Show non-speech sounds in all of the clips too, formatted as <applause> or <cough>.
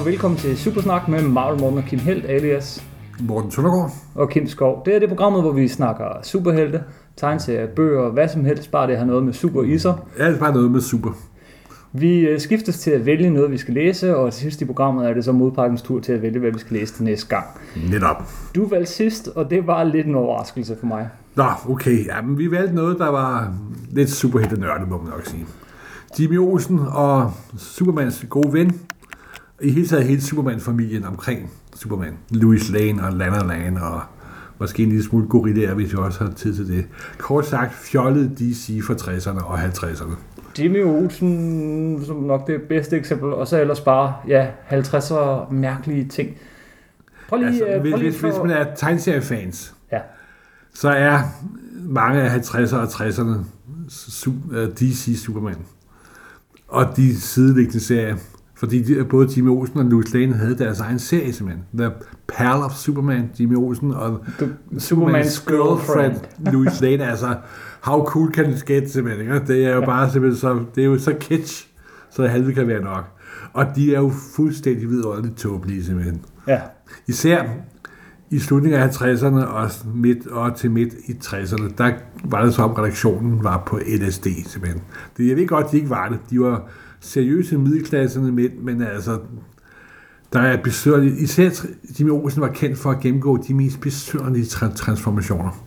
og velkommen til Supersnak med Marvel Morten og Kim Helt, alias Morten Søndergaard. og Kim Skov. Det er det programmet, hvor vi snakker superhelte, tegneserier, bøger, hvad som helst, bare det har noget med super i sig. Alt bare noget med super. Vi øh, skiftes til at vælge noget, vi skal læse, og til sidst i programmet er det så modparkens tur til at vælge, hvad vi skal læse til næste gang. Netop. Du valgte sidst, og det var lidt en overraskelse for mig. Nå, okay. Jamen, vi valgte noget, der var lidt superhelte nørdet, må man nok sige. Jimmy Olsen og Supermans gode ven. I hele taget hele Superman-familien omkring Superman. Louis Lane og Lana Lane og måske en lille smule gorillaer, hvis vi også har tid til det. Kort sagt, fjollet DC fra 60'erne og 50'erne. Jimmy Olsen, som nok det bedste eksempel, og så ellers bare, ja, 50'er mærkelige ting. Prøv lige, Altså, øh, hvis, prøv lige hvis, hvis man er tegneseriefans, Ja. så er mange af 50'erne og 60'erne su- øh, DC Superman. Og de sideliggende serier. Fordi de, både Jimmy Olsen og Louis Lane havde deres egen serie simpelthen. The Perl of Superman, Jimmy Olsen, og The- Superman's girlfriend, Louis <laughs> Lane. Altså, how cool can it get simpelthen, ikke? Det er jo bare simpelthen så, det er jo så kitsch, så det halve kan være nok. Og de er jo fuldstændig vidunderligt tåbelige simpelthen. Ja. Især i slutningen af 50'erne og, midt, og til midt i 60'erne, der var det så om redaktionen var på LSD simpelthen. Det, jeg ved godt, de ikke var det. De var seriøse middelklasserne, men, men altså, der er besøgerlige, især Jimmy Olsen var kendt for at gennemgå de mest besøgerlige tra- transformationer.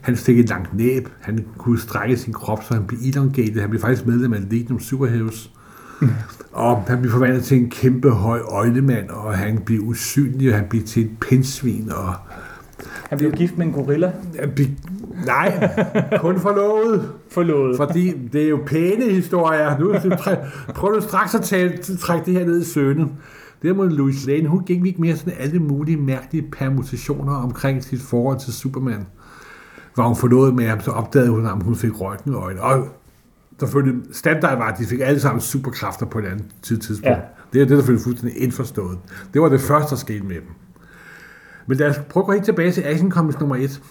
Han fik et langt næb, han kunne strække sin krop, så han blev elongated. Han blev faktisk medlem af Legion Superheroes. Og han blev forvandlet til en kæmpe høj øjlemand, og han blev usynlig, og han blev til et pindsvin, og Han blev gift med en gorilla. han blev, nej, kun forlovet. Forlået. Fordi det er jo pæne historier. Nu prøv du straks at tale, trække det her ned i søvne. Derimod Louis Lane, hun gik ikke mere sådan alle mulige mærkelige permutationer omkring sit forhold til Superman. Var hun forlovet med ham, så opdagede hun, at hun fik røgten øjne. Og selvfølgelig, standard var, at de fik alle sammen superkræfter på et andet tid- tidspunkt. Ja. Det er det, der selvfølgelig fuldstændig indforstået. Det var det første, der skete med dem. Men lad os prøve at gå helt tilbage til Action Comics nummer 1.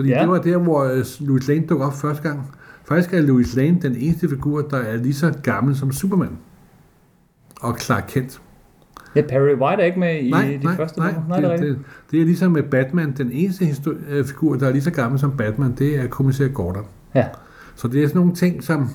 Fordi Ja. det var der, hvor øh, Louis Lane dukkede op første gang. Faktisk er Louis Lane den eneste figur, der er lige så gammel som Superman. Og Clark Kent. Ja, Perry White er ikke med i Nej, de nej, første nej. Nej, det er det, det, det er ligesom med Batman. Den eneste histori- øh, figur, der er lige så gammel som Batman, det er kommissær Gordon. Ja. Så det er sådan nogle ting, som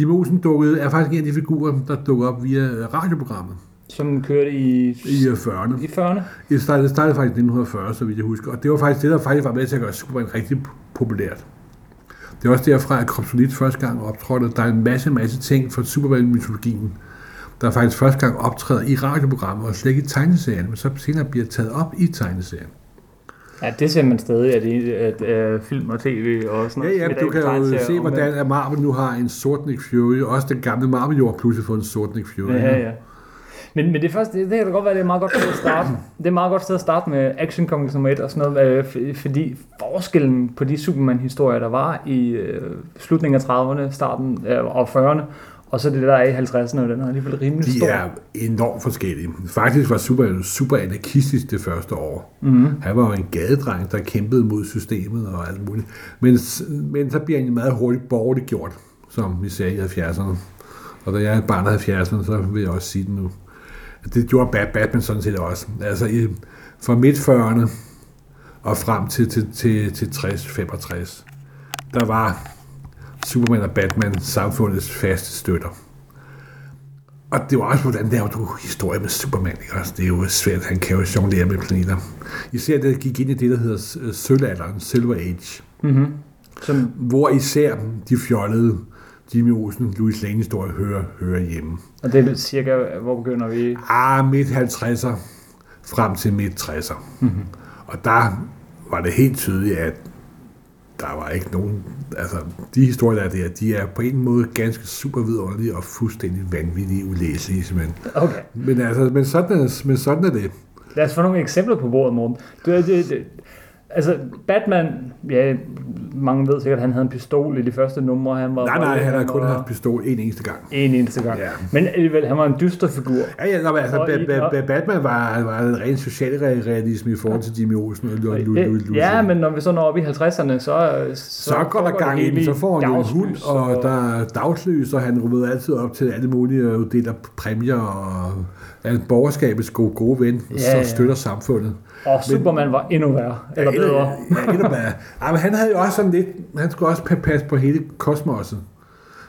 Jim Olsen dukkede, er faktisk en af de figurer, der dukker op via øh, radioprogrammet Som kørte i, i øh, 40'erne. i 40'erne. Det startede, startede faktisk i 1940, så vidt jeg husker. Og det var faktisk det, der faktisk var med til at gøre Superman rigtig populært. Det er også derfra, at Kryptonit første gang optrådte. Der er en masse, masse ting fra Superman-mytologien, der faktisk første gang optræder i radioprogrammet, og slet ikke i tegneserien, men så senere bliver taget op i tegneserien. Ja, det ser man stadig, at, det, at, at film og tv og sådan Ja, noget. ja, smitter du kan i jo se, hvordan at Marvel nu har en sort Nick Fury. Også den gamle Marvel jo har pludselig fået en sort Nick Fury. Ja, ja. Men, men det første, det, det kan godt være, det er et meget godt sted at starte. Det er et meget godt sted at starte med Action Comics nummer 1 og sådan noget, øh, fordi forskellen på de Superman-historier, der var i øh, slutningen af 30'erne, starten øh, og 40'erne, og så det der er i 50'erne, den er alligevel rimelig De stor. er enormt forskellige. Faktisk var Superman super anarkistisk det første år. Mm-hmm. Han var jo en gadedreng, der kæmpede mod systemet og alt muligt. Men, men så bliver han meget hurtigt borgerligt gjort, som vi sagde i 70'erne. Og da jeg er barn af 70'erne, så vil jeg også sige det nu. Det gjorde Bat- Batman sådan set også. Altså i, fra midt 40'erne og frem til, til, til, til 60-65, der var Superman og Batman samfundets faste støtter. Og det var også, hvordan laver du historie med Superman, ikke også? Det er jo svært, han kan jo jonglere med planeter. Især det gik ind i det, der hedder sølvalderen, Silver Age, Mm-hmm. Som, hvor især de fjollede Jimmy Olsen, Louis Lane historie hører, hører hjemme. og det er cirka, hvor begynder vi? Ah, midt 50'er frem til midt 60'er. Mm-hmm. Og der var det helt tydeligt, at der var ikke nogen... Altså, de historier, der er der, de er på en måde ganske super vidunderlige og fuldstændig vanvittige ulæselige, simpelthen. Okay. Men, altså, men, sådan er, men sådan er det. Lad os få nogle eksempler på bordet, Morten. Du, det, det, Altså, Batman, ja, mange ved sikkert, at han havde en pistol i de første numre. Han var Nej, nej, han har kun haft pistol en eneste gang. En eneste gang. Ja. Men alligevel, han var en dyster figur. Ja, ja, men altså, ba- ba- ba- Batman var, var en ren socialrealisme i forhold til Jimmy Olsen og Louis Louis Ja, men når vi så når op i 50'erne, så... Så, så går der gang i den, så får han jo en hund, og der er dagslys, og han rummede altid op til alle mulige og uddeler præmier, og er borgerskabets gode, gode ven, Ja, så støtter samfundet. Og Superman var endnu værre, eller endnu- bedre. Ja, endnu bedre. Ja, men han havde jo også sådan lidt, han skulle også pa- passe på hele kosmoset.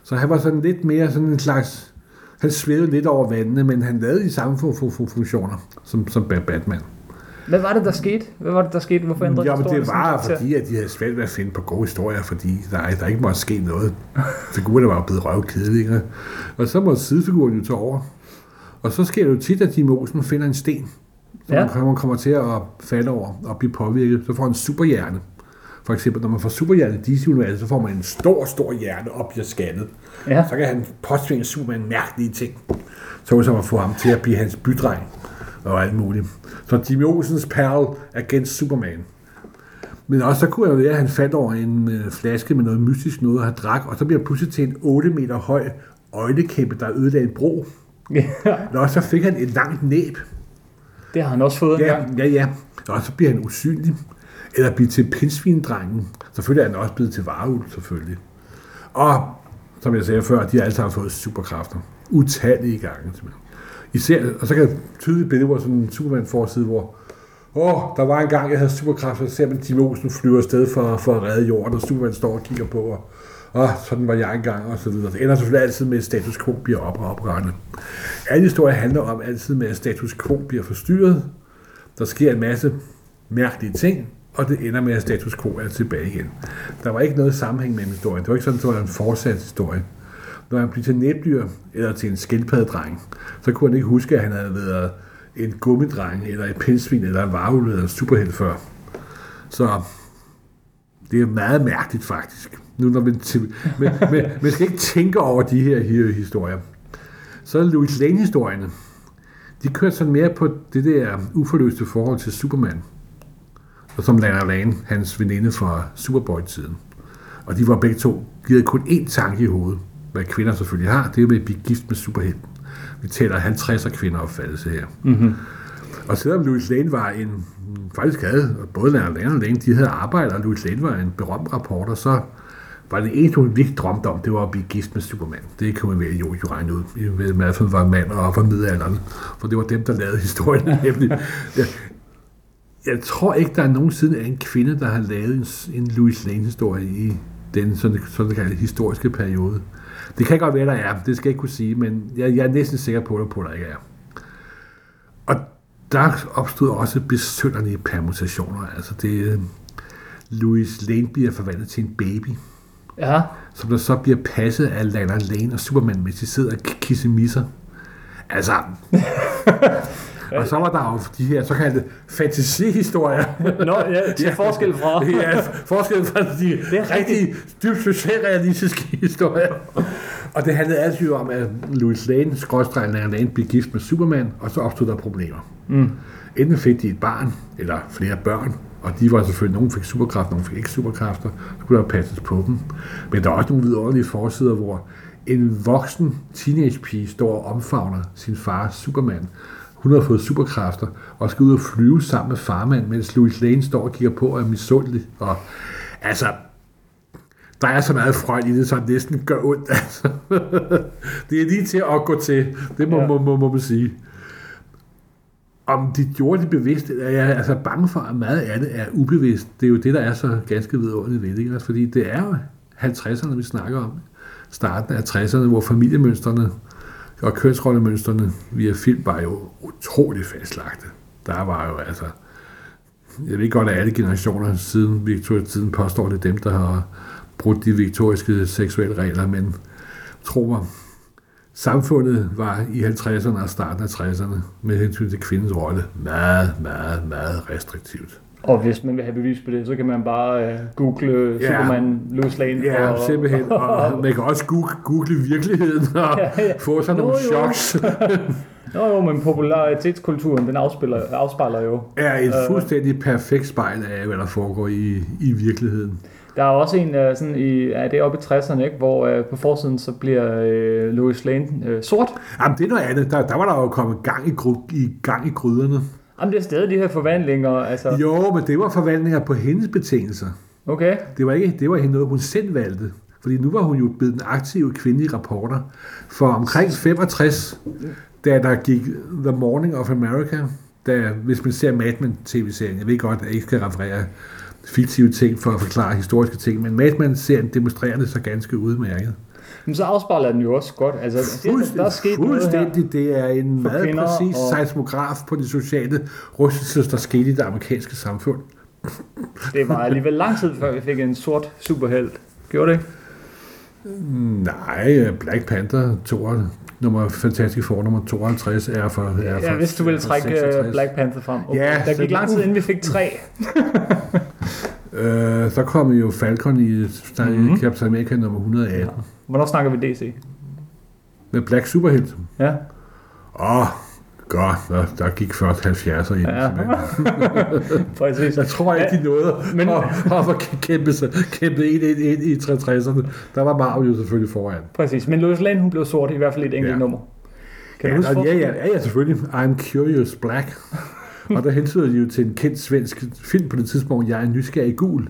Så han var sådan lidt mere sådan en slags, han svævede lidt over vandene, men han lavede de samme fu- fu- fu- funktioner som, som Ba- Batman. Hvad var det, der skete? Hvad var det, der skete? Hvorfor ændrede Ja, men historien det sådan var karakter? fordi, at de havde svært ved at finde på gode historier, fordi der, der ikke måtte ske noget. Figurerne var jo blevet røvkedelige, ikke? Og så må sidefiguren jo tage over. Og så sker det jo tit, at Jimmy Olsen finder en sten, som Ja. man kommer til at falde over og blive påvirket. Så får en superhjerne. For eksempel, når man får superhjerne i DC-universet, så får man en stor, stor hjerne og bliver scannet. Ja. Så kan han påtvinge Superman mærkelige ting. Så som at få ham til at blive hans bydreng og alt muligt. Så Jimmy Olsens perl against Superman. Men også så kunne jeg være, at han faldt over en øh, flaske med noget mystisk noget, og han drak, og så bliver han pludselig til en 8 meter høj øjnekæmpe, der ødelagde en bro. <laughs> Ja, Og så fik han et langt næb. Det har han også fået en Ja, gang. ja, ja. Og så bliver han usynlig. Eller bliver til pinsvindrengen. Selvfølgelig er han også blevet til varulv, selvfølgelig. Og, som jeg sagde før, de har alle sammen fået superkræfter. Utallige gange, simpelthen. Især, og så kan jeg tydeligt billede, hvor sådan en Superman-forside, hvor Åh, der var en gang, jeg havde superkræfter, så ser man Jimmy Olsen flyver afsted for, for at redde jorden, og Superman står og kigger på, og og sådan var jeg engang, og så videre. Det ender selvfølgelig altid med, at status quo bliver op og oprettet. Alle historier handler om altid med, at status quo bliver forstyrret. Der sker en masse mærkelige ting, og det ender med, at status quo er tilbage igen. Der var ikke noget sammenhæng mellem historien. Det var ikke sådan, at det var en fortsat historie. Når han blev til næbdyr eller til en skildpaddedreng, så kunne han ikke huske, at han havde været en gummidreng, eller et pindsvin, eller en varvel, eller en superhelt før. Så det er meget mærkeligt faktisk. Nu når man, men, men, man skal ikke tænke over de her, her historier. Så er Louis Lane-historierne. De kørte sådan mere på det der uforløste forhold til Superman. Og som Lana Lane, hans veninde fra Superboy-tiden. Og de var begge to, de havde kun én tanke i hovedet, hvad kvinder selvfølgelig har, det er med at blive gift med superhelten. Vi taler 50'er kvinder opfattelse her. Mm-hmm. Og selvom Louis Lane var en, faktisk havde, både Lana Lane og Lane, de havde arbejdet, og Louis Lane var en berømt rapporter, så var det eneste, hun virkelig drømte om, det var at blive gift med Superman. Det kunne man vel jo, jo regne ud. I hvert fald var mand og op og middelalderen, for det var dem, der lavede historien. <laughs> nemlig. Jeg, jeg tror ikke, der er nogensinde en kvinde, der har lavet en, en Louis Lane-historie i den sådan, sådan kaldte historiske periode. Det kan godt være, der er. Det skal jeg ikke kunne sige, men jeg, jeg er næsten sikker på, at på, at der ikke er. Og der opstod også besynderlige permutationer. Altså det, øh, Louis Lane bliver forvandlet til en baby, Ja, som der så bliver passet af Lana Lane og Superman, mens de sidder og kissemisser. Altså... <laughs> og så var der jo de her såkaldte fantasihistorier. Nå, ja, til <laughs> forskel fra... ja, forskellen fra de Det er rigtig dybt socialrealistiske historier. Og det handlede altid om, at Louis Lane, skrådstræk Lane, blev gift med Superman, og så opstod der problemer. Mm. Enten fik de et barn, eller flere børn, og de var selvfølgelig, nogen fik superkræfter, nogen fik ikke superkræfter, så kunne der passes på dem. Men der er også nogle vidunderlige forsider, hvor en voksen teenagepige står og omfavner sin far Superman. Hun har fået superkræfter og skal ud og flyve sammen med farmand, mens Louis Lane står og kigger på og er misundelig. Og altså, der er så meget frøjt i det, så det næsten gør ondt. Altså. <laughs> det er lige til at gå til. Det må, Ja. må, må, må man sige. Om de gjorde det bevidst, er jeg altså bange for, at meget af det er ubevidst. Det er jo det, der er så ganske vidunderligt ved det. Altså, Fordi det er jo 50'erne, vi snakker om. Starten af 60'erne, hvor familiemønstrene og kønsrollemønstrene via film var jo utrolig fastlagte. Der var jo altså... Jeg ved godt, at alle generationer siden Victoria-tiden påstår, det dem, der har brudt de viktoriske seksuelle regler, men tro mig, samfundet var i 50'erne og starten af 60'erne med hensyn til kvindens rolle meget, meget, meget restriktivt. Og hvis man vil have bevis på det, så kan man bare uh, google Ja. Superman, Louis Lane. Ja, og, simpelthen. Og man kan også google, google virkeligheden og <laughs> Ja, ja. få sig nogle Jo, jo. choks. Nå <laughs> jo, men popularitetskulturen, den afspiller, afspejler jo. er et Øh. fuldstændig perfekt spejl af, hvad der foregår i, i virkeligheden. Der er også en øh, sådan i, ja, det er oppe i 60'erne, ikke, hvor øh, på forsiden så bliver øh, Louis Lane øh, sort. Jamen, det er noget andet. Der, der var der jo kommet gang i, i, gang i gryderne. Jamen det er stadig de her forvandlinger, altså. Jo, men det var forvandlinger på hendes betingelser. Okay. Det var ikke det var noget, hun selv valgte. Fordi nu var hun jo blevet den aktive kvindelige reporter. For omkring 65, da der gik The Morning of America, da, hvis man ser Mad Men tv-serien, jeg ved godt, at jeg ikke skal referere fiktive ting for at forklare historiske ting, men Mad Men-serien demonstrerer det så ganske udmærket. Men så afspejler den jo også godt. Altså, det, der er sket noget her. fuldstændig. Det er en For meget præcis og- seismograf på de sociale rystelser, der skete i det amerikanske samfund. Det var alligevel lang tid før vi fik en sort superhelt. Gjorde det? Nej, Black Panther 2, nummer Fantastic Four nummer 52 er for... Er for Ja, hvis du vil for trække 66. øh, Black Panther frem. Okay. Ja, der gik lang tid, inden vi fik tre. <laughs> Øh, så kom jo Falcon i Mhm. mm-hmm. Captain America nummer 118 Hvornår snakker vi DC? med Black Superhelt. Ja. Åh, oh, godt, der, der gik først 70'er ind. Ja. <laughs> Præcis. Jeg tror ikke, de nåede Men- at, at kæmpe, sig- kæmpe ind, ind, ind i 60'erne. Der var Marvel jo selvfølgelig foran. Præcis. Men Lois Lane, hun blev sort i hvert fald et enkelt Ja. nummer. Kan du ja, huske ja, forskellen? ja, ja, ja, selvfølgelig. I'm Curious Black. Og der hentyder de jo til en kendt svensk film på det tidspunkt, Jeg er nysgerrig gul.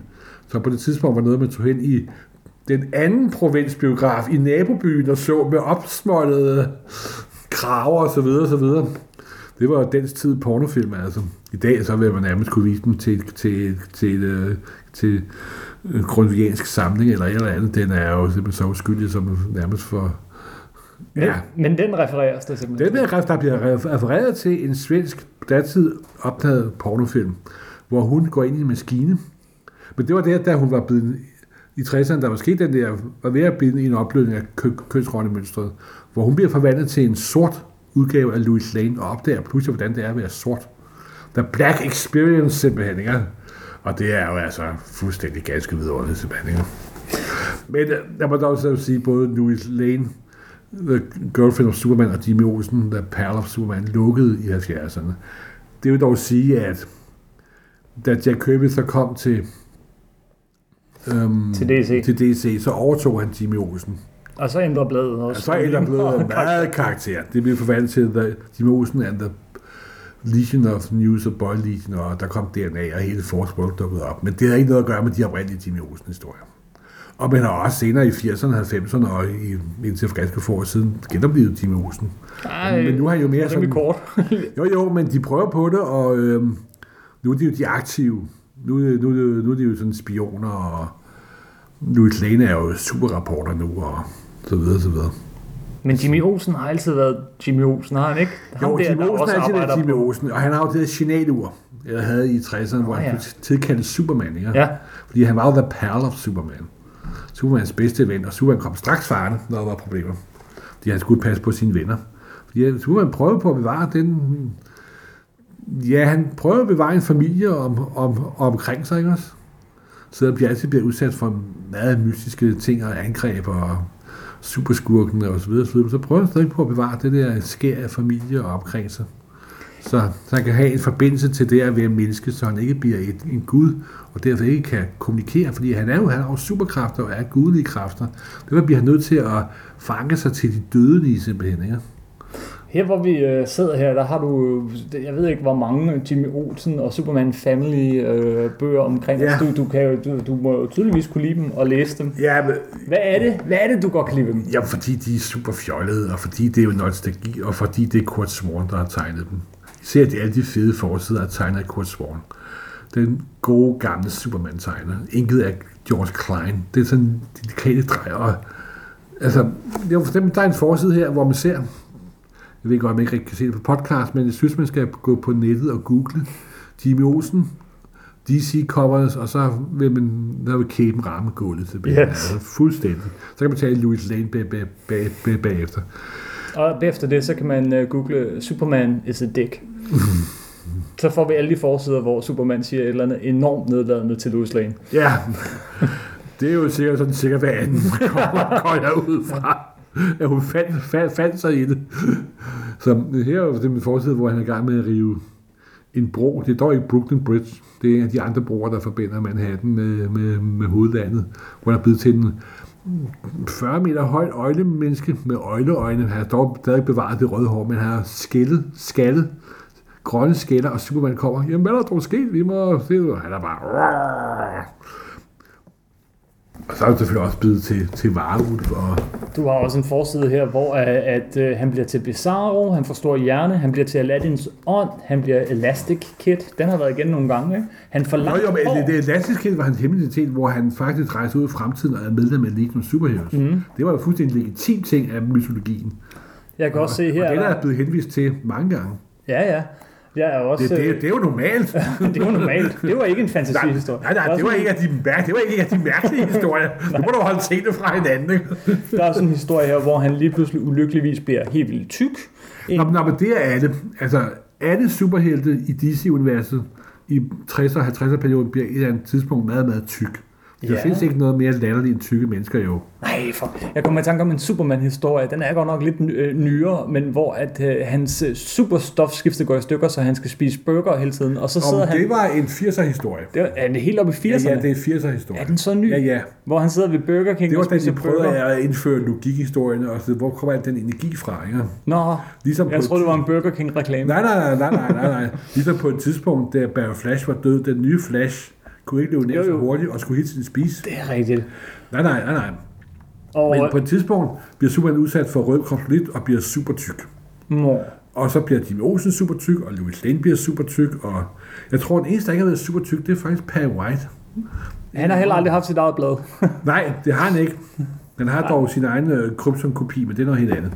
Så på det tidspunkt var noget, man tog hen i den anden provinsbiograf i nabobyen og så med opsmålede kraver og så videre, så videre. Det var dens tid pornofilm, altså. I dag så vil man nærmest kunne vise dem til, til, til, til, til en grundviansk samling eller eller andet. Den er jo simpelthen så uskyldig, som nærmest for... Men, men den refereres der simpelthen. Den bliver, der bliver refereret til en svensk datid optaget pornofilm, hvor hun går ind i en maskine. Men det var der, da hun var blevet i 60'erne, der var sket den der, var ved at blive en opløsning af kø- kønsrollemønstret, hvor hun bliver forvandlet til en sort udgave af Louis Lane, og opdager pludselig, hvordan det er at være sort. The Black Experience simpelthen, ikke? Og det er jo altså fuldstændig ganske vidunderligt simpelthen, ikke? Men øh, jeg må dog så sige, både Louis Lane, The Girlfriend of Superman og Jimmy Olsen, The Pearl of Superman, lukkede i 70'erne. Det vil dog sige, at da Jack Kirby så kom til, øhm, Til DC. til DC, så overtog han Jimmy Olsen. Og så ændrer bladet Og også. så er der blevet meget karakter. Det blev forvandlet til The, Jimmy Olsen and the Legion of News og Boy Legion, og der kom DNA, og hele Force World dukkede op. Men det havde ikke noget at gøre med de oprindelige Jimmy Olsen-historier. Og man har også senere i 80'erne, 90'erne og i, indtil for ganske få år siden genoplevet Jimmy Olsen. Ej, men nu har jeg jo mere er sådan... kort. <laughs> Jo, jo, men de prøver på det, og øhm, nu er de jo de aktive. Nu, nu, nu er de jo sådan spioner, og Louis Lane er jo superrapporter nu, og så videre, så videre. Men Jimmy Olsen har altid været Jimmy Olsen, har han ikke? Ham Jo, der, Jimmy der Olsen er altid været Jimmy Olsen, og han har jo det her signalur, jeg havde i 60'erne, hvor Nå, han ja. blev tilkaldt Superman, ikke? Ja, Fordi han var jo the pal of Superman. Supermans bedste ven, og Superman kom straks farne, når der var problemer. Fordi han skulle passe på sine venner. Fordi Superman prøvede på at bevare den... Ja, han prøvede at bevare en familie om, om, omkring sig, ikke også? Så der bliver altid bliver udsat for meget mystiske ting og angreb og superskurken og så videre, så videre. Så prøver han stadig på at bevare det der skær af familie og omkring sig. Så, så han kan have en forbindelse til det at være menneske, så han ikke bliver et, en gud, og derfor ikke kan kommunikere, fordi han er jo, han har jo superkræfter og er gudelige kræfter. Derfor bliver han nødt til at fange sig til de dødelige simpelthen, ikke? her hvor vi øh, sidder her, der har du, øh, jeg ved ikke hvor mange Jimmy Olsen og Superman Family øh, bøger omkring. Ja. Du, du, kan du, du må jo tydeligvis kunne lide dem og læse dem. Ja, men, Hvad er det, hvad er det du godt kan lide dem? ja, fordi de er super fjollede, og fordi det er jo nostalgi, og fordi det er Kurt Swan, der har tegnet dem. Især de alle de fede forsider er tegnet af Kurt Swan. Den gode gamle Superman-tegner. Inket af George Klein. Det er sådan de dekade drejer. Altså, det er for eksempel, der er en forside her, hvor man ser, jeg ved godt, om man ikke rigtig kan se det på podcast, men jeg synes, man skal gå på nettet og google Jimmy Olsen, DC covers, og så vil man, der vil kæben ramme gulvet tilbage. Yes. Altså, fuldstændig. Så kan man tage Louis Lane bag, bag, bag, bag, bagefter. Og efter det, så kan man uh, google Superman is a dick så får vi alle de forsider, hvor Superman siger et eller andet enormt nedladende til Lois Lane. Ja, det er jo sikkert sådan sikkert, hver anden kommer, går jeg ud fra. at hun fandt, fandt, fandt sig i det. Så her er det min forside, hvor han er i gang med at rive en bro. Det er dog ikke Brooklyn Bridge. Det er en af de andre broer, der forbinder Manhattan med, med, med hovedlandet, hvor der er blevet til en 40 meter højt øjlemenneske med øjleøjne. Han har dog stadig bevaret det røde hår, men han har skældet, skaldet, grønne skælder, og Superman kommer. Jamen, hvad er der dog sket? Vi må se det. Han er bare... Og så er det selvfølgelig også blevet til, til varulv. Og... Du har også en forside her, hvor at, at, at han bliver til Bizarro, han får stor hjerne, han bliver til Aladdins ånd, han bliver Elastic Kid. Den har været igen nogle gange. Ikke? Han får langt jo, men det, det Elastic Kid var hans hemmeligitet, hvor han faktisk rejste ud i fremtiden og er medlem af Legion of Superheroes. Mm. Det var jo fuldstændig en legitim ting af mytologien. Jeg kan også se her... Og det der er blevet henvist til mange gange. Ja, ja. Jeg er også, det, det, det er jo normalt. <laughs> det var normalt. Det var ikke en fantasihistorie. Nej, nej, nej det, var ikke af de, mær- det var ikke af de mærkelige <laughs> historier. Nu må du holde tingene fra hinanden. Ikke? Der er sådan en historie her, hvor han lige pludselig ulykkeligvis bliver helt vildt tyk. En... Nå, nå, men det er alle. Altså, alle superhelte i DC-universet i 60'er og 50'er perioden bliver et eller andet tidspunkt meget, meget tyk. Der ja. findes ikke noget mere latterligt end tykke mennesker jo. Nej, for jeg kommer i tanke om en Superman-historie. Den er godt nok lidt øh, nyere, men hvor at øh, hans øh, superstofskifte går i stykker, så han skal spise burger hele tiden. Og så sidder Om han... det var en 80'er-historie. Det er, er det helt oppe i 80'erne? Ja, ja, det er 80'er-historie. Er den så ny? Ja, ja. Hvor han sidder ved Burger King Det var og da spiser de prøvede burger. at indføre logikhistorien, og så, hvor kommer al den energi fra, ikke? Nå, Ligesom jeg troede, et- det var en Burger King-reklame. Nej, nej, nej, nej, nej, nej. Ligesom på et tidspunkt, da Barry Flash var død, den nye Flash kunne ikke løbe Jo, så hurtigt og skulle hele tiden spise. Det er rigtigt. Nej, nej, nej, nej. Og, Men på et tidspunkt bliver Superman udsat for rød kryptonit og bliver super tyk. Nå, Og så bliver Jimmy Olsen super tyk, og Louis Lane bliver super tyk, og jeg tror, den eneste, der ikke har været super tyk, det er faktisk Perry White. han har heller aldrig haft sit eget blad. <laughs> Nej, det har han ikke. Han har dog sin egen øh, krypton-kopi, men det er noget helt andet.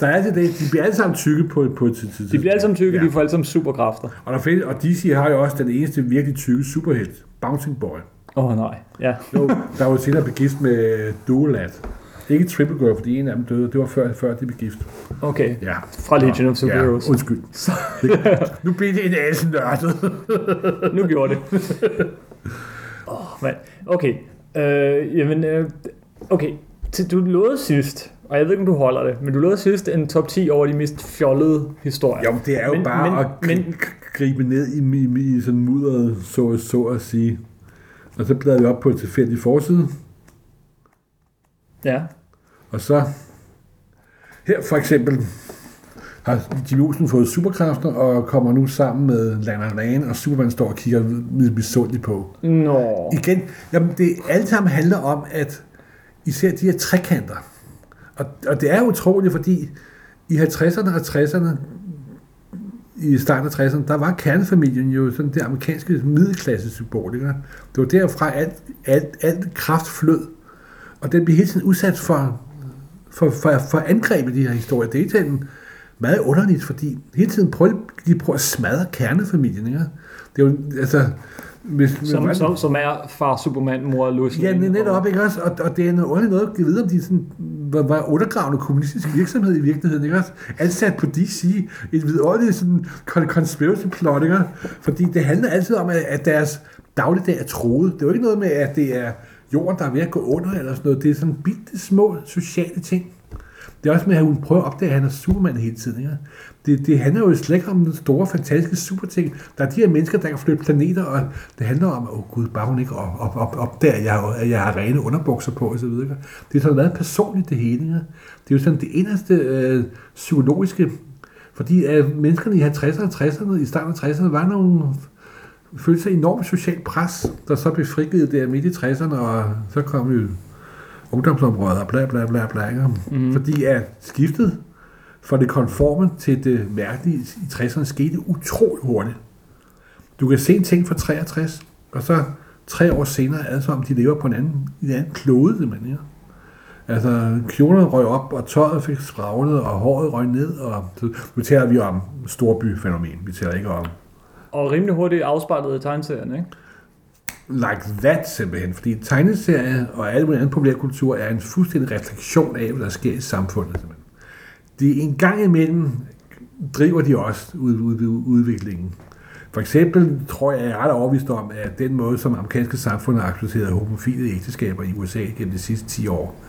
Der er altid det, de bliver alle sammen tykke på, på et tidspunkt. De bliver alle sammen tykke, Ja. de får alle sammen superkræfter. Og, der findes, og DC har jo også den eneste virkelig tykke superhelt, Bouncing Boy. Åh oh, nej, ja. Jo, der var jo senere blev gift med Duolat. Ikke Triple Girl, fordi en af dem døde. Det var før, før de blev gift. Okay, Ja. fra Legion of Superheroes. Ja, undskyld. <laughs> nu bliver det en anelse nørdet. <laughs> Nu gjorde det. Åh, oh, mand. Okay. Øh, jamen, øh, okay. Til, du lovede sidst, og jeg ved ikke, om du holder det, men du lovede sidst en top 10 over de mest fjollede historier. Jo, det er jo Men- bare men- at men- men, gribe ned i, i, i sådan mudderet, så, så at sige. Og så bladrer vi op på et tilfældigt forside, Ja. og så her for eksempel har Jimmy Olsen fået superkræfter og kommer nu sammen med Lana Lane, og Superman står og kigger misundeligt på. Nå. Igen, jamen det alt sammen handler om, at især de her trekanter, og, og det er utroligt, fordi i 50'erne og 60'erne, i starten af 60'erne, der var kernefamilien jo sådan det amerikanske middelklasse symbol. Ikke? Det var derfra alt, alt, alt kraft flød. Og den blev hele tiden udsat for, for, for, for angreb i de her historier. Det er egentlig meget underligt, fordi hele tiden prøver de prøver at smadre kernefamilien. Ikke? Det er jo, altså, hvis, Som, som, som er far Superman, mor Lois Ja, men netop, og- ikke også? Og, og det er noget ordentligt noget at vide, om de sådan, var, var undergravende kommunistisk virksomhed i virkeligheden, ikke også? Ansat på DC, et vidunderligt sådan con- conspiracy plot, ikke? Fordi det handler altid om, at, at deres dagligdag er troet. Det er jo ikke noget med, at det er jorden, der er ved at gå under, eller sådan noget. Det er sådan bitte små sociale ting. Det er også med, at hun prøver at opdage, at han er Superman hele tiden. Ikke? Det, det handler jo slet ikke om den store, fantastiske superting. Der er de her mennesker, der kan flytte planeter, og det handler om, åh oh, gud, bare hun ikke op, op, op, opdager, at jeg, jeg har rene underbukser på, osv. Det er sådan meget personligt, det hele. Ikke? Det er jo sådan det eneste øh, psykologiske, fordi øh, menneskerne i 50'erne og 60'erne, i starten af 60'erne, var nogle følte sig enormt socialt pres, der så blev frigivet der midt i 60'erne, og så kom jo ungdomsområder, bla bla bla bla. Ikke? Mm. Fordi at skiftet fra det konforme til det mærkelige i 60'erne skete utrolig hurtigt. Du kan se en ting fra 63, og så tre år senere er som om, de lever på en anden, en anden klode, simpelthen. Ikke? Altså, kjolerne røg op, og tøjet fik spraglet, og håret røg ned, og så, nu taler vi om storbyfænomen. Vi taler ikke om Og rimelig hurtigt afspejlet i tegneserien, ikke? like that simpelthen, fordi tegneserie og alle mulige anden populærkultur er en fuldstændig refleksion af, hvad der sker i samfundet. Simpelthen. De en gang imellem driver de også ud, ud, ud, udviklingen. For eksempel tror jeg, jeg er ret overvist om, at den måde, som amerikanske samfund har accepteret homofile ægteskaber i USA gennem de sidste 10 år,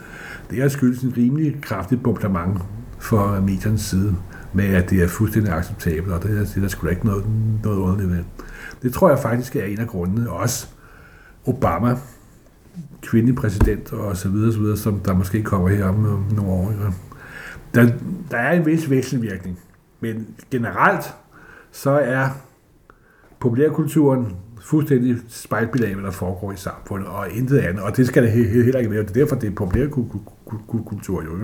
det er skyldes en rimelig kraftig bombardement fra mediernes side med, at det er fuldstændig acceptabelt, og det er, det er sgu da ikke noget, noget underligt ved. Det tror jeg faktisk er en af grundene. Også Obama, kvindelig præsident og så videre, så videre som der måske kommer her om, om nogle år. Ja. Der, der er en vis vekselvirkning, men generelt så er populærkulturen fuldstændig spejlbillede af, hvad der foregår i samfundet, og intet andet. Og det skal det heller ikke være. Det er derfor, det er populærkultur, jo.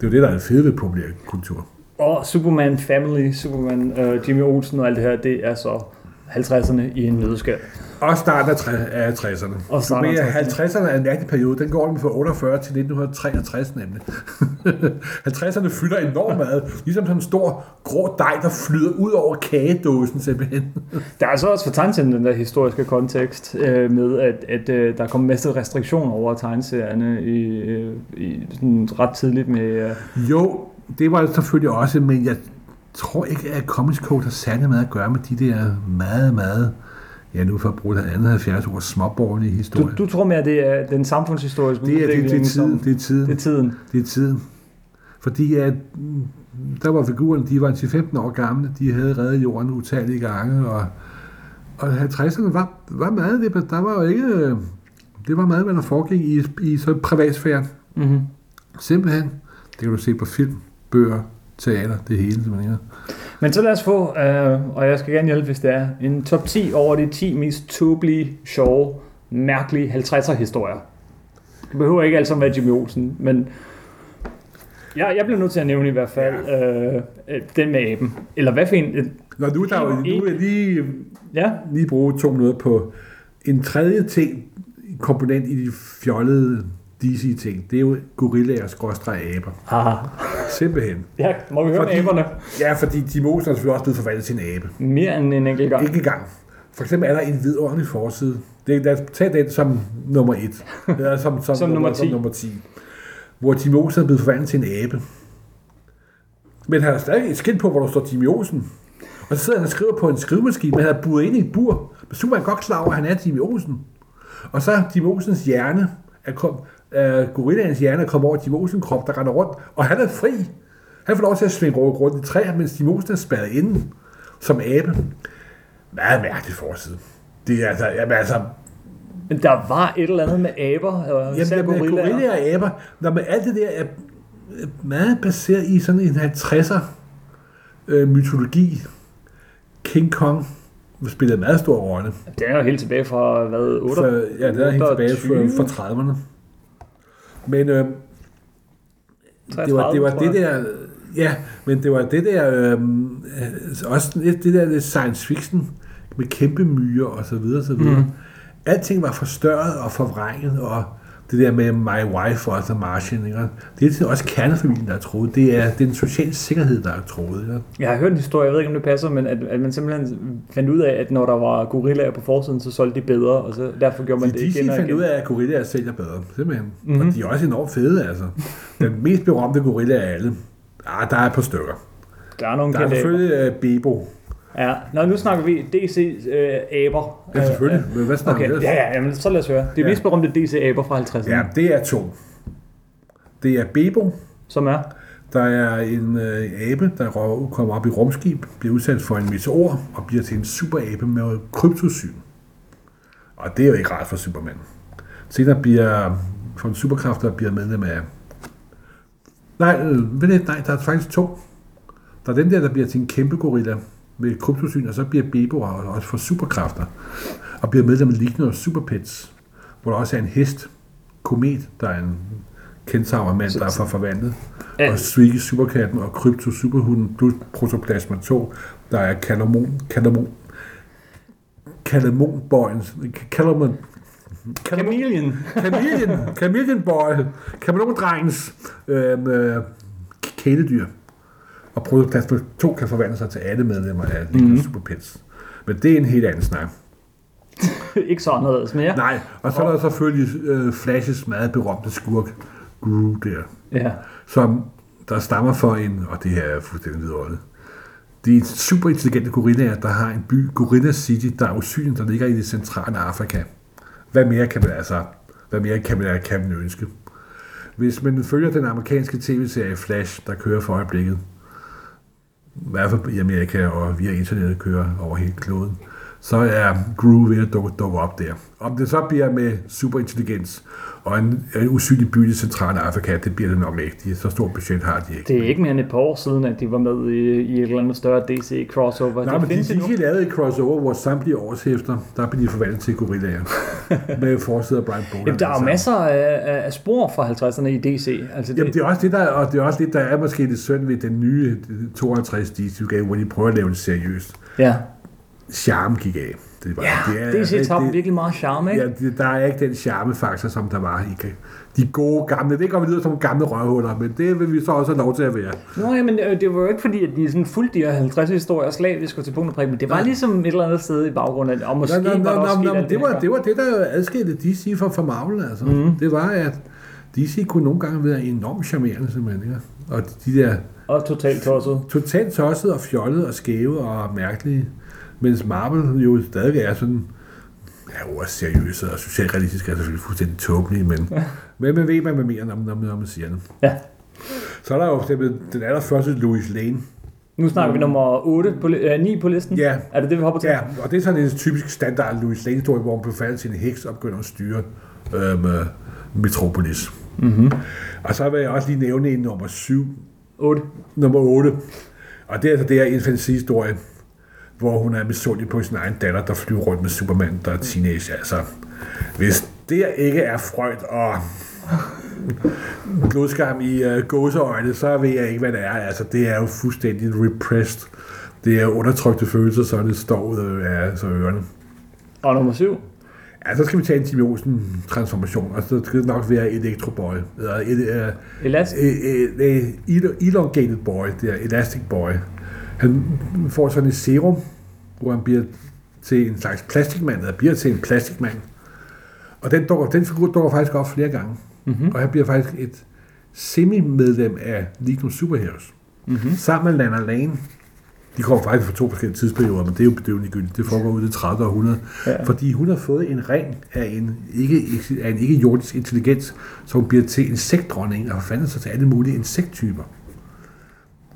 Det er jo det, der er fedt ved populærkultur. Og Superman Family, Superman, uh, Jimmy Olsen og alt det her, det er så 50'erne i en nødskal. Og starten af 60'erne. Og starten af 50'erne er en mærkelig periode. Den går fra 48 til 1963 nemlig. <laughs> 50'erne fylder enormt meget. Ligesom sådan en stor grå dej, der flyder ud over kagedåsen simpelthen. <laughs> der er altså også for tegneserien den der historiske kontekst øh, med, at, at øh, der kom masse restriktioner over tegneserierne i, øh, i sådan ret tidligt med... Øh... Jo, det var det selvfølgelig også, men jeg tror ikke, at Comics Code har særlig meget at gøre med de der meget, meget ja, nu for at bruge det andet 70 år, småborgerlige historie. Du, du tror mere, at det er den samfundshistoriske det er, det, det, er tiden, det er tiden. Det er tiden. Det er tiden. Fordi at, der var figurerne, de var 10-15 år gamle, de havde reddet jorden utallige gange, og, og 50'erne var, var meget, det, der var jo ikke, det var meget, hvad der foregik i, i så privatsfæren. Mm-hmm. Simpelthen. Det kan du se på film, bøger, teater, det hele simpelthen. Men så lad os få, øh, og jeg skal gerne hjælpe, hvis det er, en top 10 over de 10 mest tåbelige, sjove, mærkelige 50'er historier. Det behøver ikke alt sammen være Jimmy Olsen, men jeg, jeg bliver nødt til at nævne i hvert fald ja. øh, den med aben. Eller hvad for en? Nå, nu, der, nu vil jeg lige, ja? lige bruge to minutter på en tredje ting, komponent i de fjollede DC-ting, det er jo gorillaer skråstrej aber. Aha. Simpelthen. Ja, må vi høre fordi, aberne? Ja, fordi de er selvfølgelig også blevet forvandlet til en abe. Mere end en enkelt gang. Ikke gang. For eksempel er der en vidunderlig forside. Det, lad os tage den som nummer et. <laughs> Eller som, som, som nummer, 10. Som nummer 10. Hvor Jimmy Olsen er blevet forvandlet til en abe. Men han har stadig et skilt på, hvor der står Jimmy Olsen. Og så sidder han og skriver på en skrivemaskine, men han er buret ind i et bur. Men Superman er godt klar over, at han er Jimmy Olsen. Og så er Jimmy Olsens hjerne er, kom, øh, gorillaens hjerne kommer over Jim Olsen krop, der render rundt, og han er fri. Han får lov til at svinge rundt i træer, mens Jim Olsen er spærret inde som abe. Meget mærkeligt forside. Det er altså, jamen altså, men der var et eller andet med aber, og jamen, der med gorillaer og aber. Når med alt det der er meget baseret i sådan en 50'er øh, mytologi. King Kong spillede en meget stor rolle. Det er jo helt tilbage fra, hvad, 8? For, ja, det er helt tilbage fra, fra 30'erne. Men øh, det var, det var det der, ja, men det var det der, øh, også det, det der det science fiction med kæmpe myrer og så videre, så videre. Mm. Alting var forstørret og forvrænget, og det der med My Wife og The Martian, ikke? det er også kernefamilien, der er troet. Det er, det er den sociale sikkerhed, der er troet. Ikke? Jeg har hørt en historie, jeg ved ikke, om det passer, men at, at man simpelthen fandt ud af, at når der var gorillaer på forsiden, så solgte de bedre, og så derfor gjorde man de, det igen og igen. fandt ud af, at gorillaer sælger bedre, simpelthen. Mm-hmm. Og de er også enormt fede, altså. Den mest berømte gorilla af alle, ah, der er et par stykker. Der er nogle Der er selvfølgelig uh, Bebo, Ja, Nå, nu snakker vi DC-aber. Øh, ja, selvfølgelig. Men hvad snakker okay. vi Ja, ja, jamen, så lad os høre. Det ja. mest berømte DC-aber fra 50'erne. Ja, det er to. Det er Bebo. Som er? Der er en øh, abe, der kommer op i rumskib, bliver udsat for en meteor og bliver til en superabe med kryptosyn. Og det er jo ikke rart for Superman. Senere bliver for en superkraft, der bliver medlem af... Nej, øh, ved det, nej, der er faktisk to. Der er den der, der bliver til en kæmpe gorilla, med kryptosyn, og så bliver Bebo også for superkræfter, og bliver medlem af Ligner og Superpets, hvor der også er en hest, Komet, der er en kentaurmand, der er for forvandlet, ja. og Swiggy Superkatten og Krypto Superhunden plus Protoplasma 2, der er Kalamon, Kalamon, Kalamon Boys, Kalamon, Chameleon. Chameleon. Chameleon Boy. Kamelondrengens øh, kæledyr. Og Protoplasma 2 kan forvandle sig til alle medlemmer af Liga mm. Super Pets. Men det er en helt anden snak. <laughs> ikke så anderledes mere. Nej, og så er der selvfølgelig øh, Flashes meget berømte skurk, Gru der. Ja. Som der stammer for en, og det her er fuldstændig videre de er super intelligente gorillaer, der har en by, Gorilla City, der er usynlig, der ligger i det centrale Afrika. Hvad mere kan man altså, hvad mere kan man, kan man ønske? Hvis man følger den amerikanske tv-serie Flash, der kører for øjeblikket, i hvert fald i Amerika og via internettet kører over hele kloden, så er Gru ved at dukke, dukke op der. Om det så bliver med superintelligens og en, en usynlig by i centrale Afrika, det bliver det nok ikke. De, så stort budget har de ikke. Det er ikke mere end et par år siden, at de var med i, i et eller andet større DC crossover. Nej, det men de, de, de lavede et crossover, hvor samtlige årshæfter, der blev de forvandlet til gorillaer. <laughs> med forsiden af Brian. Jamen, der er jo masser af, af spor fra 50'erne i DC. Altså, det, Jamen, det er også det, der, og det er også det, der er måske det synd ved den nye 52 DC-udgave, hvor de prøver at lave det seriøst. Ja, Charme gik af. Det var, ja det er- DC tabte det- virkelig meget charme, ikke? Ja, det, der er ikke den charmefaktor, som der var i de gode gamle. Det går vi lyder som gamle røvhuller, men det vil vi så også have lov til at være. Nå, jamen, øh, det var jo ikke fordi, at de sådan fuldt de her 50 historier slavisk og til punkt og prik, men det var Nej. ligesom et eller andet sted i baggrunden, og måske Nå, nå, var der nå, også nå, nå, alt det, var, det var det, der adskilte DC fra, fra Marvel. Altså. Mm. Det var, at DC kunne nogle gange være enormt charmerende, simpelthen. Ikke? Og de der Og totalt tosset. totalt tosset og fjollet og skæve og mærkelige, mens Marvel jo stadig er sådan, ja, ordet seriøse og socialrealistiske er selvfølgelig fuldstændig tåbelige, men, men man ved, hvad man mener, når, når, når man siger det. Ja. Så er der jo for eksempel den allerførste Louis Lane. Nu snakker vi nummer 8 på, øh, 9 på listen. Ja. Er det det, vi hopper til? Ja, og det er sådan en typisk standard Louis Lane-historie, hvor hun befandt sin heks og begynder at styre øhm, øh, Metropolis. Mm-hmm. Og så vil jeg også lige nævne en nummer 7, 8. nummer 8. Og det er altså det her en fantasihistorie, hvor hun er misundelig på sin egen datter, der flyver rundt med Superman, der er teenage. Altså, hvis det ikke er Freud og blodskam i uh, gåseøjne, så ved jeg ikke, hvad det er. Altså, det er jo fuldstændig repressed. Det er undertrykte følelser, så det står ud af altså, ørerne. Og nummer 7. Ja, så skal vi tage en Jimmy Olsen transformation, og så skal det nok være Electro Boy, eller et, uh, Elastic. øh, øh, øh, elongated boy, det er elastic boy. Han får sådan et serum, hvor han bliver til en slags plastikmand, eller bliver til en plastikmand. Og den, dukker, den figur dukker faktisk op flere gange. Mm-hmm. Og han bliver faktisk et semi-medlem af of Superheroes. Mm-hmm. Sammen med Lana Lane. De kommer faktisk fra to forskellige tidsperioder, men det er jo bedøvende gyldigt. Det foregår ud i det 30. århundrede. Ja. Fordi hun har fået en ring af en ikke, af en ikke jordisk intelligens, hun bliver til insektdronning og forfander sig til alle mulige insekttyper.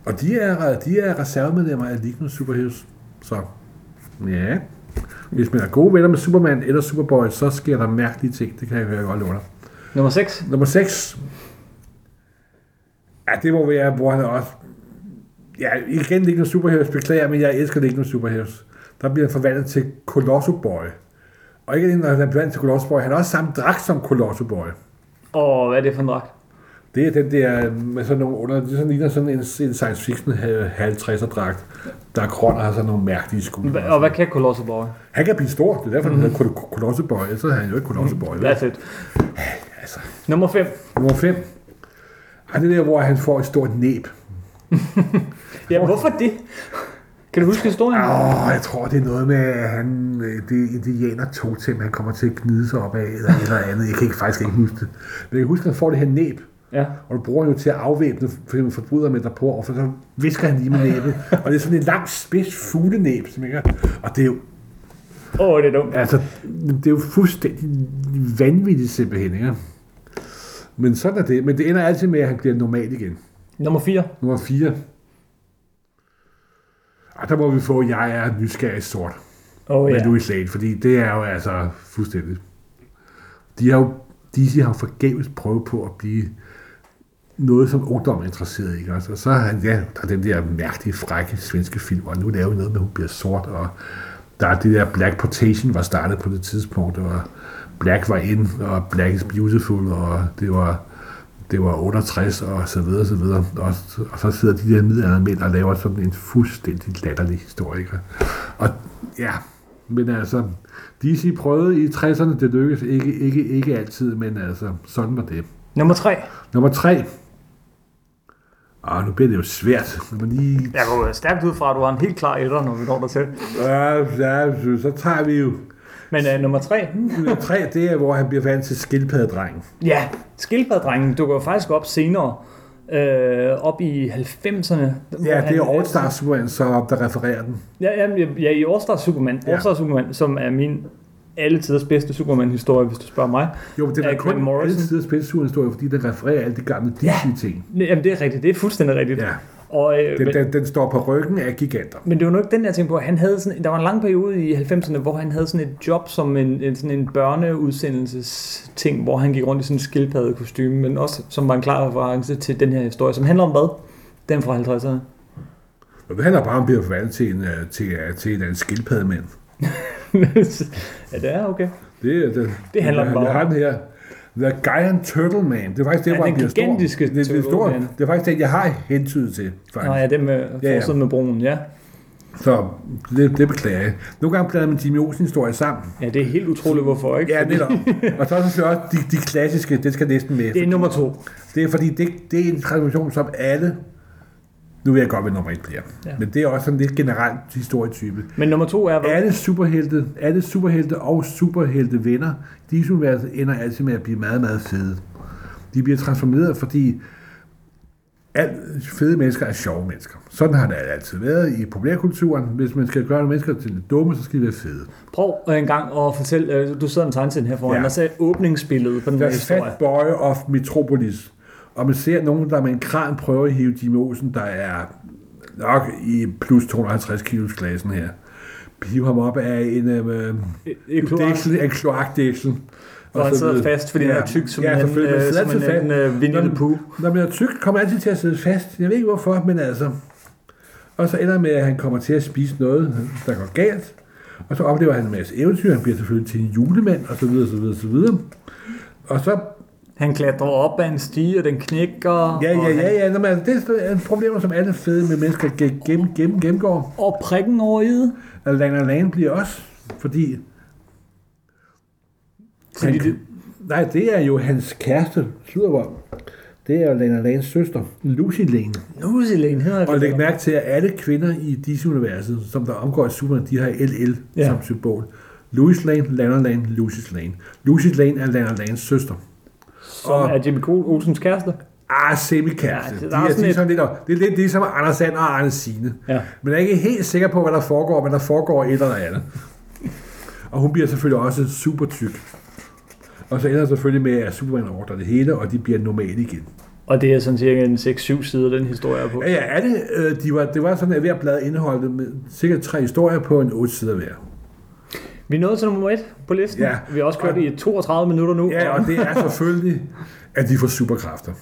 Og de er, de er reservemedlemmer af of Superheroes. Så ja, hvis man er gode venner med Superman eller Superboy, så sker der mærkelige ting. Det kan jeg høre godt love dig. Nummer 6. Nummer 6. Ja, det må være, hvor han også... Ja, igen of Superheroes, beklager, men jeg elsker of Superheroes. Der bliver han forvandlet til Colosso Boy. Og ikke alene, når han er forvandlet til Colosso Boy, han har også samme dragt som Colosso Boy. Og hvad er det for en dragt? Det er den der, med sådan nogle under, det er sådan, ligner sådan en, en science fiction 50'er dragt, der er grøn og har sådan nogle mærkelige skulder. Hva- Og hvad kan Colossal Boy? Han kan blive stor, det er derfor, mm. han hedder Colosso Boy, ellers er han jo ikke Colosso Boy. vel? That's it. Altså, Nummer 5. nummer 5. Ej, det er der, hvor han får et stort næb. <laughs> Ja, hvorfor det? Kan du huske historien? Åh, oh, jeg tror, det er noget med, at han, øh, det indianer totem, han kommer til at gnide sig op af, eller eller andet. Jeg kan ikke, faktisk ikke huske det. Men jeg kan huske, at han får det her næb, Ja. og du bruger han jo til at afvæbne for eksempel forbryder med derpå, og så visker han lige med næbet. <laughs> og det er sådan en lang spids fuglenæb, som ikke og det er jo, Åh, oh, det er dumt. altså, det er jo fuldstændig vanvittigt simpelthen, ikke? Men sådan er det. Men det ender altid med, at han bliver normal igen. Nummer 4. Nummer 4. Og der må vi få, jeg er nysgerrig sort. Oh, med ja. Louis Lane, fordi det er jo altså fuldstændig... De har jo, DC har jo forgæves prøvet på at blive noget, som ungdom er interesseret i. Ikke? Og så har han, ja, der er den der mærkelige, frække svenske film, og nu laver vi noget med, at hun bliver sort, og der er det der Black Portation var startet på det tidspunkt, og Black var in, og Black is beautiful, og det var, det var 68, og så videre, så videre. Og, og så sidder de der middelalderne mænd og laver sådan en fuldstændig latterlig historie. Ikke? Og ja, men altså, DC prøvede i 60'erne, det lykkedes ikke, ikke, ikke altid, men altså, sådan var det. Nummer 3. Nummer tre. Ah, nu bliver det jo svært. Man lige... Jeg går stærkt ud fra, at du har en helt klar etter, når vi når der til. Ja, ja, så- tager vi jo... Men uh, nummer 3. Nummer tre, det er, hvor han bliver vant til skildpaddedrengen. Ja, skildpaddrengen dukker jo faktisk op senere. Øh, op i 90'erne. hvor Ja, det er All Star Superman, så der refererer den. Ja, ja, ja, i All Star Superman, Ja. All Star Superman, som er min alle tiders bedste Superman-historie, hvis du spørger mig. Jo, men det er kun Morrison. alle tiders bedste historie, fordi den refererer alle de gamle Disney-ting. Jamen, det er rigtigt. Det er fuldstændig rigtigt. Ja, Og, øh, den, den, den, står på ryggen af giganter. men det var nok den, jeg tænkte på. Han havde sådan, der var en lang periode i 90'erne, hvor han havde sådan et job som en, en, sådan en børneudsendelses ting, hvor han gik rundt i sådan en skildpadde kostume, men også som var en klar reference til den her historie, som handler om hvad? Den fra 50'erne. Og det handler bare om at blive forvandlet til en, øh, til, øh, til en, en skildpaddemand. <laughs> <laughs> ja, det er okay. Det, er- det, Det handler jeg, bare jeg har den her. The Giant Turtle Man. Det er faktisk det, Ja, hvor den bliver stor. det, det, er Turtle stor. Man. det er faktisk det, jeg har hentydet til. Faktisk. Nå ja, det med Ja, ja. med broen, ja. Så det, det beklager jeg. Nogle gange blander man Jimmy Olsen historie sammen. Ja, det er helt utroligt, hvorfor, ikke? Ja, Fordi- netop. Og så er også de, de klassiske, det skal næsten med. Det er nummer to. Det er fordi, det, det er en tradition, som alle... Nu vil jeg godt være nummer et bliver. Ja. Men det er også sådan lidt generelt historietype. Men nummer to er hvad? Alle superhelte, alle superhelte og superhelte venner, de universet ender altid med at blive meget, meget fede. De bliver transformeret, fordi alt, fede mennesker er sjove mennesker. Sådan har det altid været i populærkulturen. Hvis man skal gøre mennesker til lidt dumme, så skal de være fede. Prøv en gang at fortælle, øh, du sidder en tegneserie her foran, ja. Og så åbningsbilledet på den The historie. Fat Boy of Metropolis. Og man ser nogen, der med en kran prøver at hive Jimmy Olsen, der er nok i plus 250 kilos klassen her. Hive ham op af en, øh, I- i kloak. dæksel, en kloakdæksel. Hvor han sidder fast, fordi ja. han er tyk som ja, en, øh, som en, fast. en øh, Winnie Pooh. Når man er tyk, kommer altid til at sidde fast. Jeg ved ikke hvorfor, men altså. Og så ender med, at han kommer til at spise noget, der går galt. Og så oplever han en masse eventyr. Han bliver selvfølgelig til en julemand, og så videre, så videre, så videre. Og så, Han klatrer op ad en stige, og den knækker. ja, ja, ja, ja, når man, det er et problem, som alle fede med mennesker gennem, gennem, gennem, gennemgår. Og prikken over i det. Og Lana Lane bliver også, fordi... Fordi han, det, nej, det er jo hans kæreste, Sludervold. Det er jo Lana Lanes søster, Lucy Lane. er Lane hedder Og læg mærke til, at alle kvinder i DC-universet, som der omgår i Superman, de har LL Ja. som symbol. Louis Lane, Lana Lane, Lucy's Lane. Lucy's Lane er Lana Lanes søster. Som og- er Jimmy Cole Olsens kæreste. Ah, semi-kæreste. Ja, det- de der er sådan de er sådan lidt, det er lidt ligesom Anders Sand og Arne Signe. Ja. Men jeg er ikke helt sikker på, hvad der foregår, men der foregår et eller andet. Og hun bliver selvfølgelig også super tyk. Og så ender det selvfølgelig med, at Superman ordner det hele, og de bliver normale igen. Og det er sådan cirka en 6-7 sider, den historie er på. Ja, ja, er det, øh, de var, det var sådan, at hver blad indeholdt med sikkert tre historier på en 8 sider hver. Vi er nået til nummer 1 på listen. Ja. Vi har også kørt i 32 minutter nu. Ja, og det er selvfølgelig, at de får superkræfter.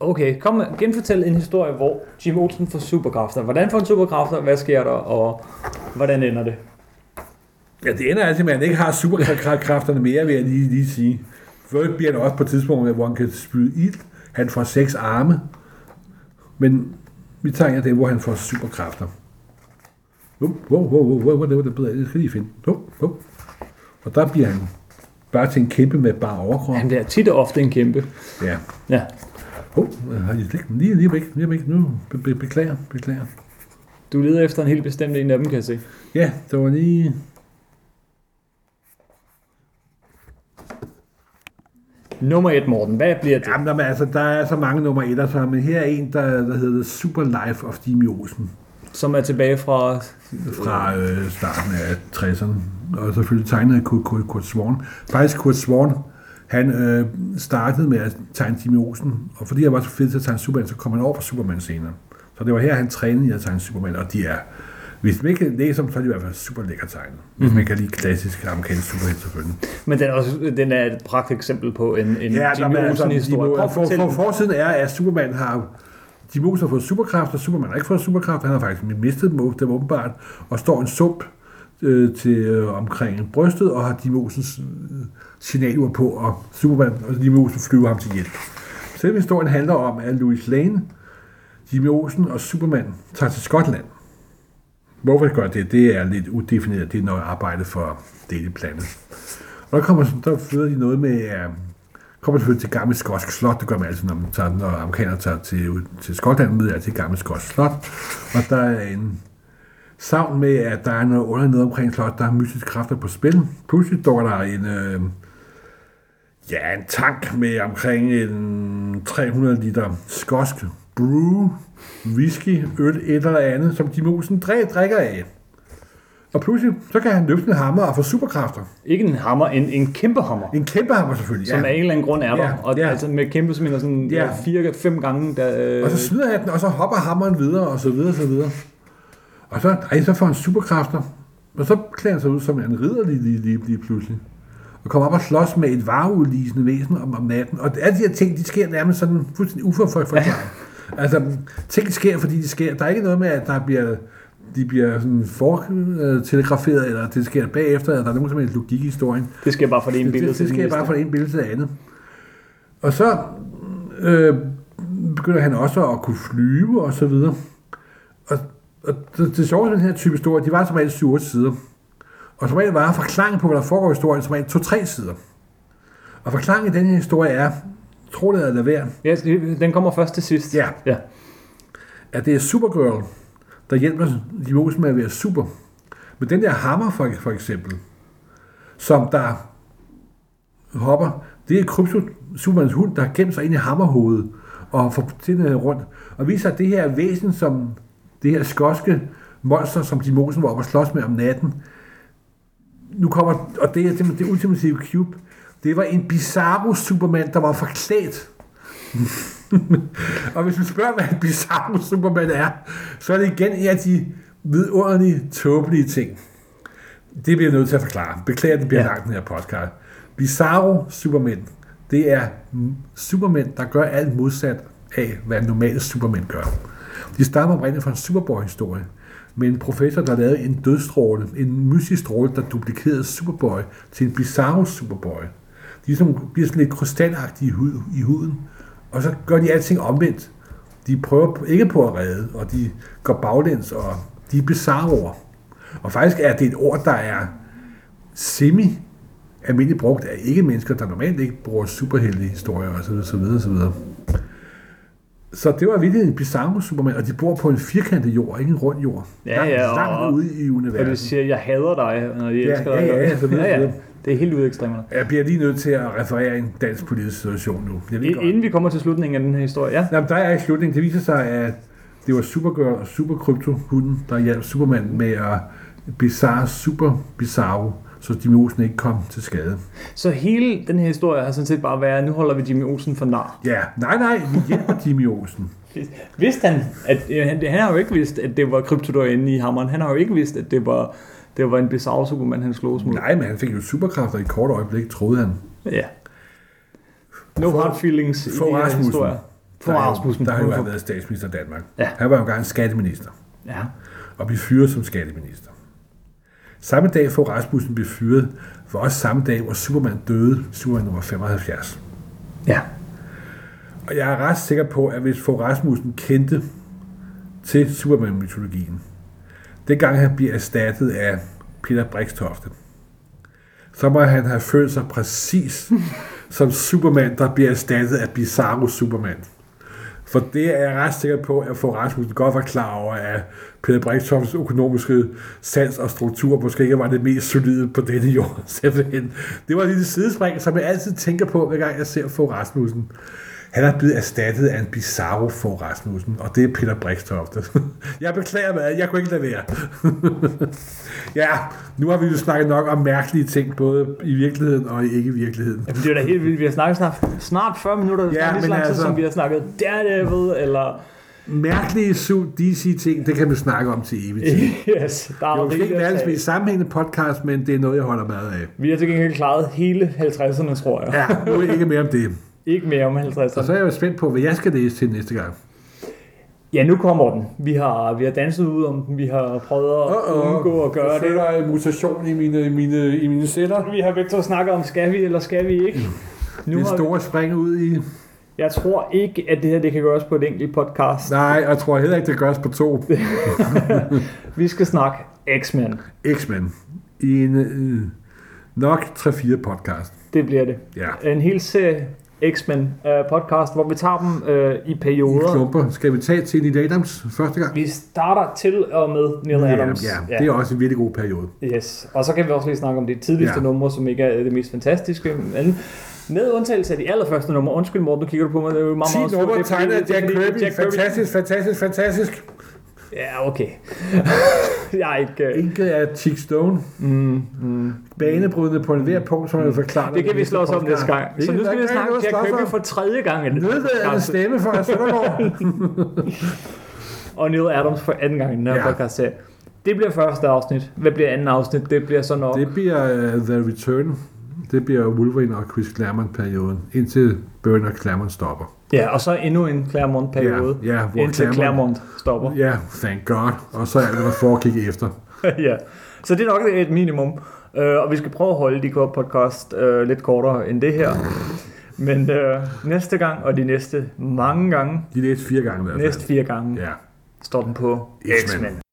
Okay, kom genfortæl en historie, hvor Jim Olsen får superkræfter. Hvordan får han superkræfter? Hvad sker der? Og hvordan ender det? Ja, det ender altid med, at han ikke har superkræfterne mere, vil jeg lige, lige sige. For bliver han også på et tidspunkt, hvor han kan spyde ild. Han får seks arme. Men vi tager det, hvor han får superkræfter. Wow, wow, wow, wow, wow, det bedre. Skal lige finde. Wow, wow. Og der bliver han bare til en kæmpe med bare overkrop. Han bliver tit og ofte en kæmpe. Ja. Ja. Oh, har I slet- lige, lige væk, lige væk. Nu be, be, beklager, beklager. Du leder efter en helt bestemt en af dem, kan jeg se. Ja, det var lige... Nummer 1, Morten. Hvad bliver det? Jamen, altså, der er så mange nummer et, så, men her er en, der, der hedder Super Life of Jimmy Olsen Som er tilbage fra... fra øh, starten af 60'erne. Og selvfølgelig tegnet af Kurt, Kurt, Kurt Swan. Faktisk Kurt Swan, han øh, startede med at tegne Jimmy Olsen, og fordi han var så fed til at tegne Superman, så kom han over på Superman senere. Så det var her, han trænede i at tegne Superman, og de er, hvis man ikke kan læse dem, så er de i hvert fald super lækker tegnet. Hvis man kan lide klassisk amerikansk superhelt selvfølgelig. Men den er, også, den er et pragt eksempel på en, en Ja, Jimmy er altså, Olsen-historie. for, for, den. forsiden er, at Superman har Jimmy Olsen har fået superkraft, og Superman har ikke fået superkraft. Han har faktisk mistet dem, dem åbenbart, og står en sump øh, til øh, omkring brystet, og har Jimmy Olsens øh, signaler på, og Superman og Jimmy Olsen flyver ham til hjælp. Selve historien handler om, at Louis Lane, Jimmy Olsen og Superman tager til Skotland. Hvorfor de gør det? Det er lidt udefineret. Det er noget arbejde for Daily Planet. Og der, kommer, der flyder de noget med, øh, kommer selvfølgelig til gamle skotsk slot. Det gør man altid, når, man tager, når amerikanere tager til, ud til Skotland, med er til gammel skotsk slot. Og der er en savn med, at der er noget under noget omkring slot, der er mystiske kræfter på spil. Pludselig dukker der en, øh, ja, en tank med omkring en 300 liter skotsk brew, whisky, øl, et eller andet, som de musen drikker af. Og pludselig, så kan han løfte en hammer og få superkræfter. Ikke en hammer, en, en kæmpe hammer. En kæmpe hammer selvfølgelig, Som af en eller anden grund er der. Ja, og ja. altså med kæmpe, som er sådan Ja. ja. fire, fem gange. Der, øh, Og så smider han den, og så hopper hammeren videre, og så videre, og så videre. Og så, ej, så får han superkræfter. Og så klæder han sig ud som en ridder lige, lige, lige, lige pludselig. Og kommer op og slås med et vareudlisende væsen om, om natten. Og alle de her ting, de sker nærmest sådan fuldstændig uforforklaret. altså, ting sker, fordi de sker. Der er ikke noget med, at der bliver, de bliver sådan fortelegraferet, eller det sker bagefter, eller der er nogen som helst logik i historien. det sker bare fra det ene billede det, det det sker bare fra det ene billede til det andet. Og så øh, begynder han også at kunne flyve og så videre. Og, og det, det sjove den her type historie, de var som regel 7 sider. Og som regel var forklaringen på, hvad der foregår i historien, som regel 2-3 sider. Og forklaringen i den her historie er, tro det eller lad være, Ja, den kommer først til sidst. Ja. ja. at det er Supergirl, der hjælper Jimos med at være super. Men den der hammer for, for eksempel, som der hopper, det er Krypto, Supermans hund, der har gemt sig ind i hammerhovedet og får tænderne rundt. Og viser, at det her væsen, som det her skotske monster, som de Mosen var oppe og slås med om natten, nu kommer, og det er simpelthen det ultimative cube, det var en bizarro Superman, der var forklædt <laughs> og hvis man spørger, hvad en bizarro Superman er, så er det igen en af de vidunderlige, tåbelige ting. Det bliver jeg nødt til at forklare. Beklager, det bliver ja. Langt, den her podcast. Bizarro Superman, det er Superman, der gør alt modsat af, hvad normale Superman gør. De stammer oprindeligt fra en Superboy-historie, med en professor, der lavede en dødstråle, en mystisk stråle, der duplikerede Superboy til en bizarro Superboy. De som, bliver sådan lidt krystalagtige i huden, og så gør de alting omvendt. De prøver ikke på at redde, og de går baglæns, og de er bizarroer. Og faktisk er det et ord, der er semi almindeligt brugt af ikke-mennesker, der normalt ikke bruger superhelte historier osv. Så, videre, så, det var virkelig en bizarro Superman, og de bor på en firkantet jord, ikke en rund jord. Ja, langt, ja, og- langt ude i Og universet. det siger, jeg hader dig, når de Ja, elsker ja, dig. ja, ja, så ja, ja. Det er helt ude ekstremerne. Jeg bliver lige nødt til at referere en dansk politisk situation nu. Jeg ved I- godt. Inden vi kommer til slutningen af den her historie, ja. Jamen, der er i slutningen, det viser sig, at det var Supergirl og Supercrypto, hunden, der hjalp Superman med at bizarre Super Bizarro, så Jimmy Olsen ikke kom til skade. Så hele den her historie har sådan set bare været, nu holder vi Jimmy Olsen for nar. Ja, nej, nej, vi hjælper Jimmy Olsen. Vidste han, at øh, han, han har jo ikke vidst, at det var kryptodor inde i hammeren. Han har jo ikke vidst, at det var, det var en bizarre Superman, han slås mod. Nej, men han fik jo superkræfter i kort øjeblik, troede han. Ja. No For- hard feelings i for de her historier. For der, er Rasmussen. Der har jo været statsminister i Danmark. Ja. Han var jo engang skatteminister, Ja. og blev fyret som skatteminister. Samme dag får Rasmussen blev fyret, var også samme dag, hvor Superman døde, Superman nummer 75. Ja. Og jeg er ret sikker på, at hvis Fogh Rasmussen kendte til Superman-mytologien, dengang han bliver erstattet af Peter Brikstofte, så må han have følt sig præcis <laughs> som Superman, der bliver erstattet af Bizarro Superman. For det er jeg ret sikker på, at Fogh Rasmussen godt var klar over, at Peter Brikstoftes økonomiske sans og struktur måske ikke var det mest solide på denne jord. <laughs> Simpelthen. Det var et lille sidespring, som jeg altid tænker på, hver gang jeg ser Fogh Rasmussen. Han er blevet erstattet af en bizarro Fogh Rasmussen, og det er Peter Brikstofte. <laughs> Jeg beklager mig, jeg kunne ikke lade være. <laughs> ja, nu har vi jo snakket nok om mærkelige ting, både i virkeligheden og i ikke-virkeligheden. Jamen, det er da helt vildt. Vi har snakket snart, snart 40 minutter, Ja, lige så men lang tid, altså- som vi har snakket Daredevil, eller... Mærkelige DC-ting, det kan vi snakke om til evigt. <laughs> yes, der er Det er jo ikke verdens mest sammenhængende podcast, men det er noget, jeg holder meget af. Vi har til gengæld klaret hele 50'erne, tror jeg. Ja, nu er ikke mere om det. Ikke mere om Og så 50'erne. er jeg jo spændt på, hvad jeg skal læse til næste gang. Ja, nu kommer den. Vi har, vi har danset ud om den. Vi har prøvet at undgå at gøre det. er en mutation i mine, i mine, i mine sætter. Vi har begge to snakket om, skal vi eller skal vi ikke? Nu Det store spring ud i... jeg tror ikke, at det her det kan gøres på et enkelt podcast. Nej, jeg tror heller ikke, det gøres på to. <laughs> <laughs> Vi skal snakke X-Men. X-Men. I en øh, nok 3-4 podcast. Det bliver det. Ja. En hel serie X-Men øh, podcast, hvor vi tager dem øh, i I perioder. klumper. Skal vi tage til Neil Adams første gang? Vi starter til og med Neil Adams. Ja, det er også en virkelig god periode. Yes, og så kan vi også lige snakke om det tidligste Ja. ja. numre, som ikke er det mest fantastiske, men med undtagelse af de allerførste numre. Undskyld Morten, du kigger du på mig, det er jo meget, 10 meget numre tegnet af Kirby. Jack Kirby. Fantastisk, fantastisk, fantastisk. Ja, okay. <laughs> jeg er ikke... Uh... Enket er Chick Stone. Mm, mm. Banebrydende på en hver punkt, som jeg vil forklare. Det kan vi slå os om næste gang. Så nu skal vi snakke Jack Kirby for tredje gang. Nødvendig stemme for Søndergaard. <laughs> og Neil Adams for anden gang i den her ja. podcast serie. Det bliver første afsnit. Hvad bliver anden afsnit? Det bliver så nok... Det bliver uh, The Return. Det bliver Wolverine og Chris Claremont-perioden, indtil Byrne og Claremont stopper. Ja, og så endnu en Claremont-periode, ja, ja, hvor indtil Claremont, Claremont stopper. Ja, thank God. Og så er det, der foregik efter. <laughs> ja, så det er nok et minimum. Uh, og vi skal prøve at holde de podcast uh, lidt kortere end det her. Men uh, næste gang, og de næste mange gange... De næste fire gange i hvert fald. Næste fire gange. Ja. Står den på X-Men.